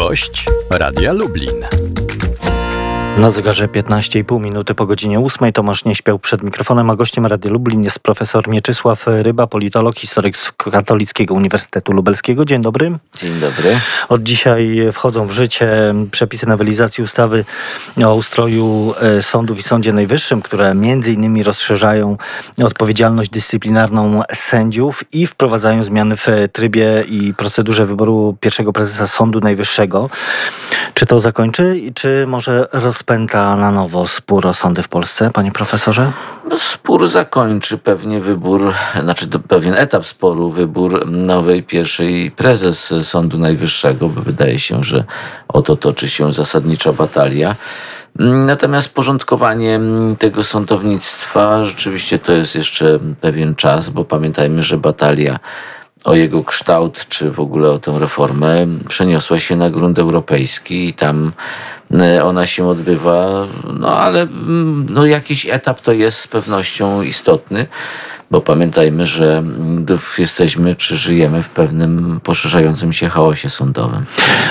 Gość Radia Lublin. Na zegarze 15,5 minuty po godzinie 8 Tomasz nie śpiał przed mikrofonem, a gościem Radia Lublin jest profesor Mieczysław Ryba, politolog, historyk z Katolickiego Uniwersytetu Lubelskiego. Dzień dobry. Dzień dobry. Od dzisiaj wchodzą w życie przepisy nowelizacji ustawy o ustroju e, sądów i Sądzie Najwyższym, które między innymi rozszerzają odpowiedzialność dyscyplinarną sędziów i wprowadzają zmiany w trybie i procedurze wyboru pierwszego prezesa Sądu Najwyższego. Czy to zakończy i czy może rozpęta na nowo spór o sądy w Polsce, panie profesorze? No, spór zakończy pewnie wybór, znaczy pewien etap sporu, wybór nowej pierwszej prezes Sądu Najwyższego, bo wydaje się, że oto toczy się zasadnicza batalia. Natomiast porządkowanie tego sądownictwa rzeczywiście to jest jeszcze pewien czas, bo pamiętajmy, że batalia o jego kształt, czy w ogóle o tę reformę, przeniosła się na grunt europejski i tam e, ona się odbywa, no ale mm, no, jakiś etap to jest z pewnością istotny bo pamiętajmy, że jesteśmy czy żyjemy w pewnym poszerzającym się chaosie sądowym.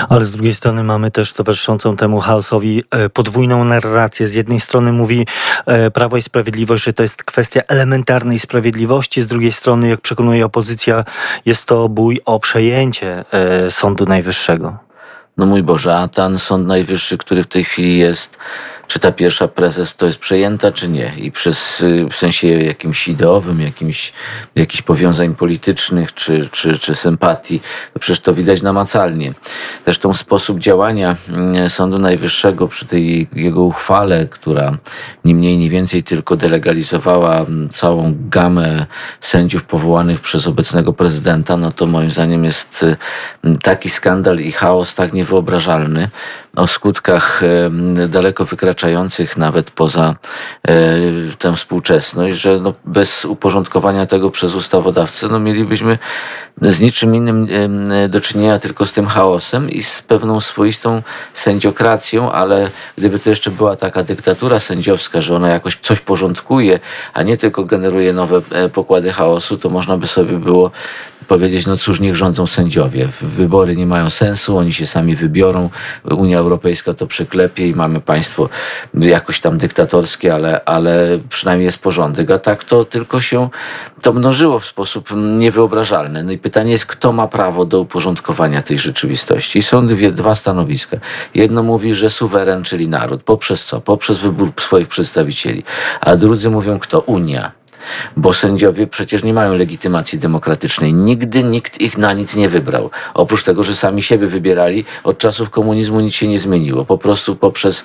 Ale z drugiej strony mamy też towarzyszącą temu chaosowi e, podwójną narrację. Z jednej strony mówi e, Prawo i Sprawiedliwość, że to jest kwestia elementarnej sprawiedliwości, z drugiej strony, jak przekonuje opozycja, jest to bój o przejęcie e, Sądu Najwyższego. No mój Boże, a ten Sąd Najwyższy, który w tej chwili jest czy ta pierwsza prezes to jest przejęta, czy nie. I przez, y, w sensie jakimś ideowym, jakimś, jakichś powiązań politycznych, czy, czy, czy sympatii, to przecież to widać namacalnie. Zresztą sposób działania mm, Sądu Najwyższego przy tej jego uchwale, która ni mniej, ni więcej tylko delegalizowała mm, całą gamę sędziów powołanych przez obecnego prezydenta, no to moim zdaniem jest y, taki skandal i chaos tak niewyobrażalny, o skutkach daleko wykraczających nawet poza e, tę współczesność, że no bez uporządkowania tego przez ustawodawcę no mielibyśmy z niczym innym do czynienia tylko z tym chaosem i z pewną swoistą sędziokracją, ale gdyby to jeszcze była taka dyktatura sędziowska, że ona jakoś coś porządkuje, a nie tylko generuje nowe e, pokłady chaosu, to można by sobie było powiedzieć, no cóż, niech rządzą sędziowie. Wybory nie mają sensu, oni się sami wybiorą. Unia Europejska to przyklepie i mamy państwo jakoś tam dyktatorskie, ale, ale przynajmniej jest porządek. A tak to tylko się to mnożyło w sposób niewyobrażalny. No i pytanie jest, kto ma prawo do uporządkowania tej rzeczywistości. I są dwie, dwa stanowiska. Jedno mówi, że suweren, czyli naród. Poprzez co? Poprzez wybór swoich przedstawicieli. A drudzy mówią, kto? Unia bo sędziowie przecież nie mają legitymacji demokratycznej. Nigdy nikt ich na nic nie wybrał. Oprócz tego, że sami siebie wybierali, od czasów komunizmu nic się nie zmieniło. Po prostu poprzez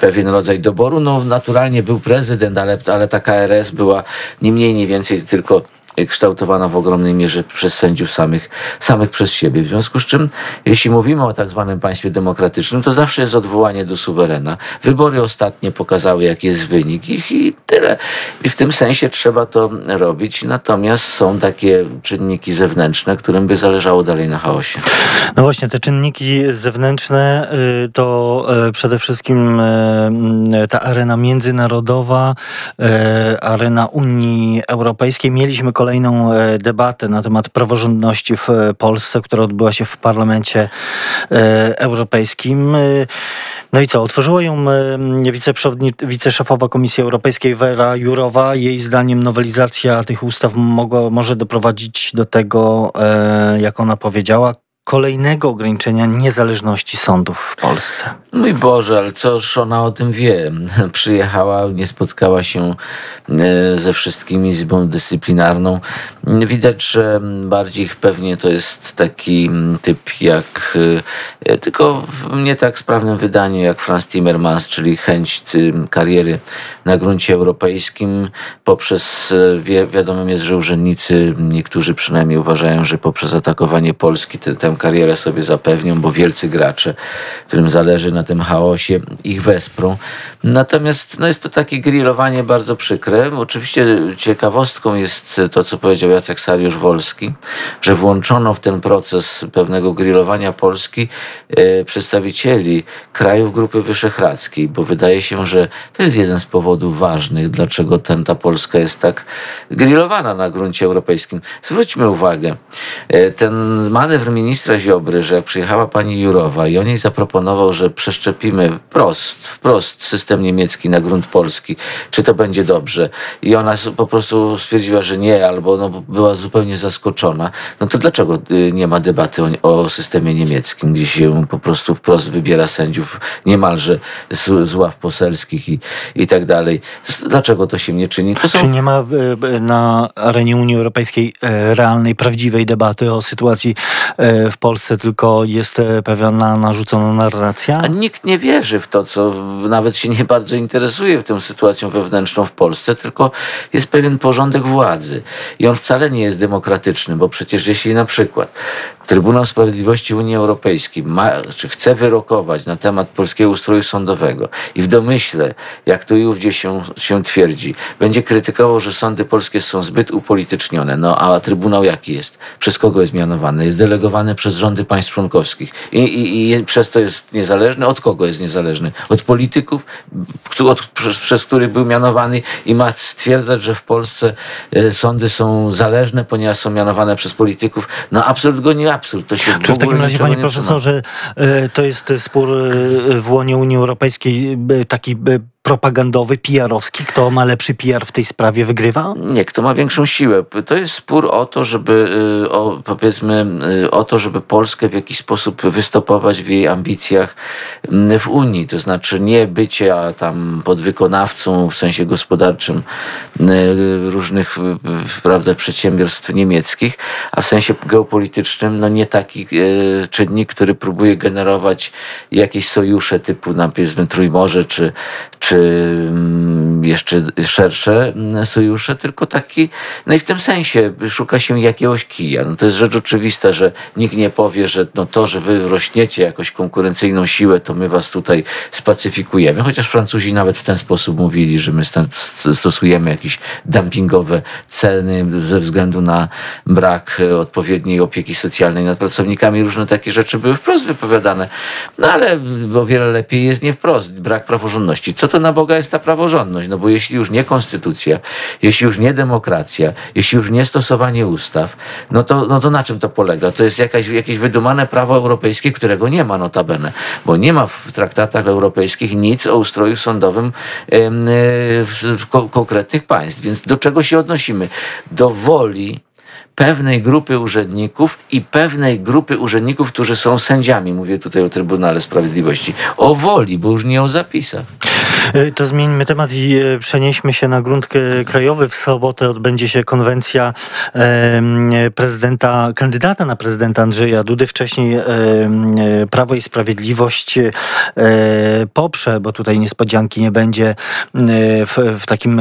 pewien rodzaj doboru, no naturalnie był prezydent, ale, ale ta KRS była nie mniej, nie więcej tylko kształtowana w ogromnej mierze przez sędziów samych, samych przez siebie. W związku z czym, jeśli mówimy o tak zwanym państwie demokratycznym, to zawsze jest odwołanie do suwerena. Wybory ostatnie pokazały, jaki jest wynik ich i tyle. I w tym sensie trzeba to robić. Natomiast są takie czynniki zewnętrzne, którym by zależało dalej na chaosie. No właśnie, te czynniki zewnętrzne y, to y, przede wszystkim y, ta arena międzynarodowa, arena Unii Europejskiej. Mieliśmy kolejne kolejną e, debatę na temat praworządności w e, Polsce, która odbyła się w Parlamencie e, Europejskim. No i co? Otworzyła ją wiceszefowa Komisji Europejskiej Vera Jurowa. Jej zdaniem nowelizacja tych ustaw mogła, może doprowadzić do tego, jak ona powiedziała, kolejnego ograniczenia niezależności sądów w Polsce. Mój Boże, ale coż ona o tym wie? Przyjechała, nie spotkała się e, ze wszystkimi Izbą Dyscyplinarną. Widać, że bardziej pewnie to jest taki typ jak, e, tylko w nie tak sprawnym wydaniu jak Franz Timmermans, czyli chęć kariery na gruncie europejskim poprzez, e, wi wiadomym jest, że urzędnicy, niektórzy przynajmniej uważają, że poprzez atakowanie Polski tę karierę sobie zapewnią, bo wielcy gracze, którym zależy na tym chaosie, ich wesprą. Natomiast no jest to takie grillowanie bardzo przykre. Oczywiście ciekawostką jest to, co powiedział Jacek Sariusz-Wolski, że włączono w ten proces pewnego grillowania Polski e, przedstawicieli krajów Grupy Wyszehradzkiej, bo wydaje się, że to jest jeden z powodów ważnych, dlaczego ten, ta Polska jest tak grillowana na gruncie europejskim. Zwróćmy uwagę, e, ten manewr ministra ministra Ziobry, że przyjechała pani Jurowa i on jej zaproponował, że przeszczepimy wprost, wprost system niemiecki na grunt polski, czy to będzie dobrze? I ona po prostu stwierdziła, że nie, albo no, była zupełnie zaskoczona. No to dlaczego y, nie ma debaty o, o systemie niemieckim, gdzie się po prostu wprost wybiera sędziów niemalże z, z ław poselskich i, i tak dalej? Dlaczego to się nie czyni? To są... Czy nie ma na arenie Unii Europejskiej realnej, prawdziwej debaty o sytuacji w Polsce, tylko jest e, pewna narzucona narracja? A nikt nie wierzy w to, co nawet się nie bardzo interesuje w tą sytuacją wewnętrzną w Polsce, tylko jest pewien porządek władzy. I on wcale nie jest demokratyczny, bo przecież jeśli na przykład Trybunał Sprawiedliwości Unii Europejskiej ma, czy chce wyrokować na temat polskiego ustroju sądowego i w domyśle, jak tu i ówdzie się, się twierdzi, będzie krytykował, że sądy polskie są zbyt upolitycznione. No a Trybunał jaki jest? Przez kogo jest mianowany? Jest delegowany przez rządy państw członkowskich i, i, i przez to jest niezależny. Od kogo jest niezależny? Od polityków, od, przez, przez których był mianowany i ma stwierdzać, że w Polsce e, sądy są zależne, ponieważ są mianowane przez polityków. No absurd go nie absurd. To się Czy w, w takim razie, panie profesorze, e, to jest spór e, w łonie Unii Europejskiej taki propagandowy, PR-owski? Kto ma lepszy PR w tej sprawie, wygrywa? Nie, kto ma większą siłę. To jest spór o to, żeby, y, o, powiedzmy, y, o to, żeby Polskę w jakiś sposób wystopować w jej ambicjach mm, w Unii. To znaczy nie bycie tam podwykonawcą w sensie gospodarczym y, różnych prawda, przedsiębiorstw niemieckich, a w sensie geopolitycznym no nie taki czynnik, który próbuje generować jakieś sojusze typu, na powiedzmy, Trójmorze czy, czy mm, jeszcze szersze sojusze, tylko taki, no i w tym sensie szuka się jakiegoś kija. No to jest rzecz oczywista, że nikt nie powie, że no to, że wy rośniecie jakąś konkurencyjną siłę, to my was tutaj spacyfikujemy. Chociaż Francuzi nawet w ten sposób mówili, że my stosujemy jakieś dumpingowe ceny ze względu na brak odpowiedniej opieki socjalnej nad pracownikami. Różne takie rzeczy były wprost wypowiadane. No ale o wiele lepiej jest nie wprost. Brak praworządności. Co to na Boga jest ta praworządność? No bo jeśli już nie konstytucja, jeśli już nie demokracja, jeśli już nie stosowanie ustaw, no to, no to na czym to polega? To jest jakaś, jakieś wydumane prawo europejskie, którego nie ma notabene, bo nie ma w traktatach europejskich nic o ustroju sądowym yy, konkretnych państw. Więc do czego się odnosimy? Do woli pewnej grupy urzędników i pewnej grupy urzędników, którzy są sędziami. Mówię tutaj o Trybunale Sprawiedliwości. O woli, bo już nie o zapisach. E, to zmieńmy temat i e, przenieśmy się na grunt krajowy. W sobotę odbędzie się konwencja prezydenta, kandydata na prezydenta Andrzeja Dudy. Wcześniej Prawo i Sprawiedliwość e, poprze, bo tutaj niespodzianki nie będzie w, w takim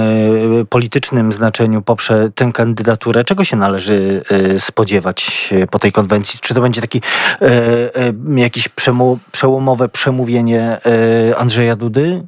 politycznym znaczeniu, poprze tę kandydaturę. Czego się należy spodziewać po tej konwencji? Czy to będzie taki jakieś przełomowe przemówienie Andrzeja Dudy?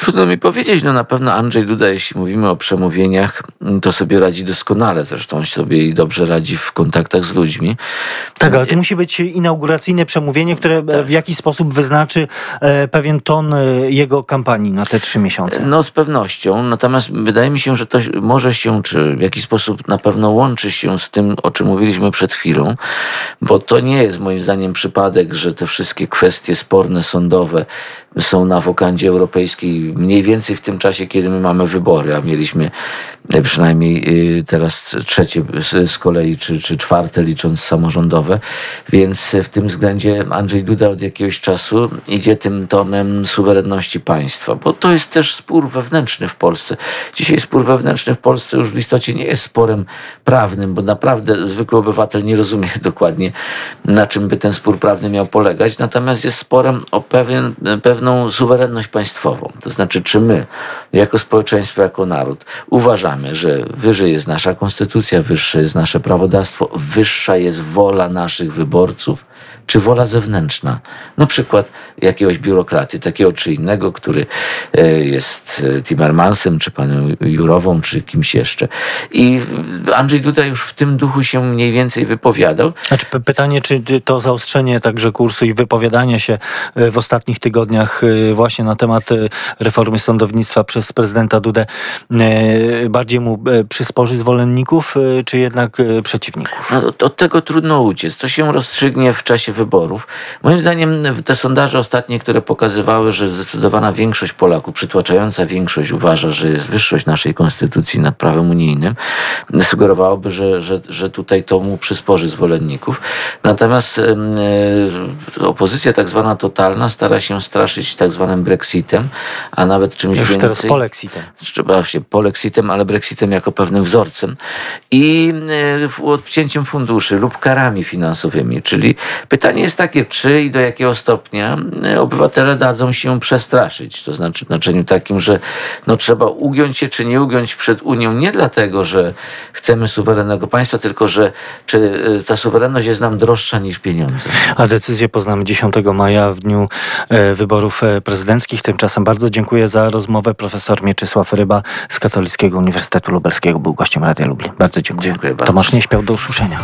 Trudno mi powiedzieć, no na pewno Andrzej Duda, jeśli mówimy o przemówieniach, to sobie radzi doskonale, zresztą sobie i dobrze radzi w kontaktach z ludźmi. Tak, ale to musi być inauguracyjne przemówienie, które tak. w jakiś sposób wyznaczy e, pewien ton e, jego kampanii na te trzy miesiące. No z pewnością, natomiast wydaje mi się, że to może się, czy w jakiś sposób na pewno łączy się z tym, o czym mówiliśmy przed chwilą, bo to nie jest moim zdaniem przypadek, że te wszystkie kwestie sporne, sądowe są na wokandzie europejskiej mniej więcej w tym czasie, kiedy my mamy wybory, a mieliśmy przynajmniej y, teraz trzecie z kolei, czy, czy czwarte licząc samorządowe, więc w tym względzie Andrzej Duda od jakiegoś czasu idzie tym tonem suwerenności państwa, bo to jest też spór wewnętrzny w Polsce. Dzisiaj spór wewnętrzny w Polsce już w istocie nie jest sporem prawnym, bo naprawdę zwykły obywatel nie rozumie dokładnie, na czym by ten spór prawny miał polegać, natomiast jest sporem o pewien, pewną suwerenność państwową. To znaczy, czy my, jako społeczeństwo, jako naród, uważamy, że wyżej jest nasza konstytucja, wyższe jest nasze prawodawstwo, wyższa jest wola naszych wyborców, czy wola zewnętrzna, na przykład jakiegoś biurokraty, takiego czy innego, który e, jest e, Timmermansem, czy panią Jurową, czy kimś jeszcze. I Andrzej Duda już w tym duchu się mniej więcej wypowiadał. Znaczy, pytanie, czy to zaostrzenie także kursu i wypowiadania się e, w ostatnich tygodniach właśnie na temat reformy sądownictwa przez prezydenta Dudę bardziej mu przysporzy zwolenników, czy jednak przeciwników? No, od, od tego trudno uciec. To się rozstrzygnie w czasie wyborów. Moim zdaniem te sondaże ostatnie, które pokazywały, że zdecydowana większość Polaków, przytłaczająca większość uważa, że jest wyższość naszej konstytucji nad prawem unijnym, sugerowałoby, że, że, że tutaj to mu przysporzy zwolenników. Natomiast e, opozycja tak zwana totalna stara się straszyć tak zwanym Brexitem, a nawet czymś Już więcej. teraz polexitem. Się polexitem, ale Brexitem jako pewnym wzorcem. I e, odcięciem funduszy lub karami finansowymi. Czyli pytanie jest takie, czy i do jakiego stopnia e, obywatele dadzą się przestraszyć. To znaczy w znaczeniu takim, że no, trzeba ugiąć się czy nie ugiąć przed Unią nie dlatego, że chcemy suwerennego państwa, tylko że czy e, ta suwerenność jest nam droższa niż pieniądze. A decyzję poznamy 10 maja w dniu e, wyborów prezydenckich. Tymczasem bardzo dziękuję za rozmowę. Profesor Mieczysław Ryba z Katolickiego Uniwersytetu Lubelskiego był gościem Radia Lublin. Bardzo dziękuję. Dziękuję bardzo. Tomasz nie śpiał do usłyszenia.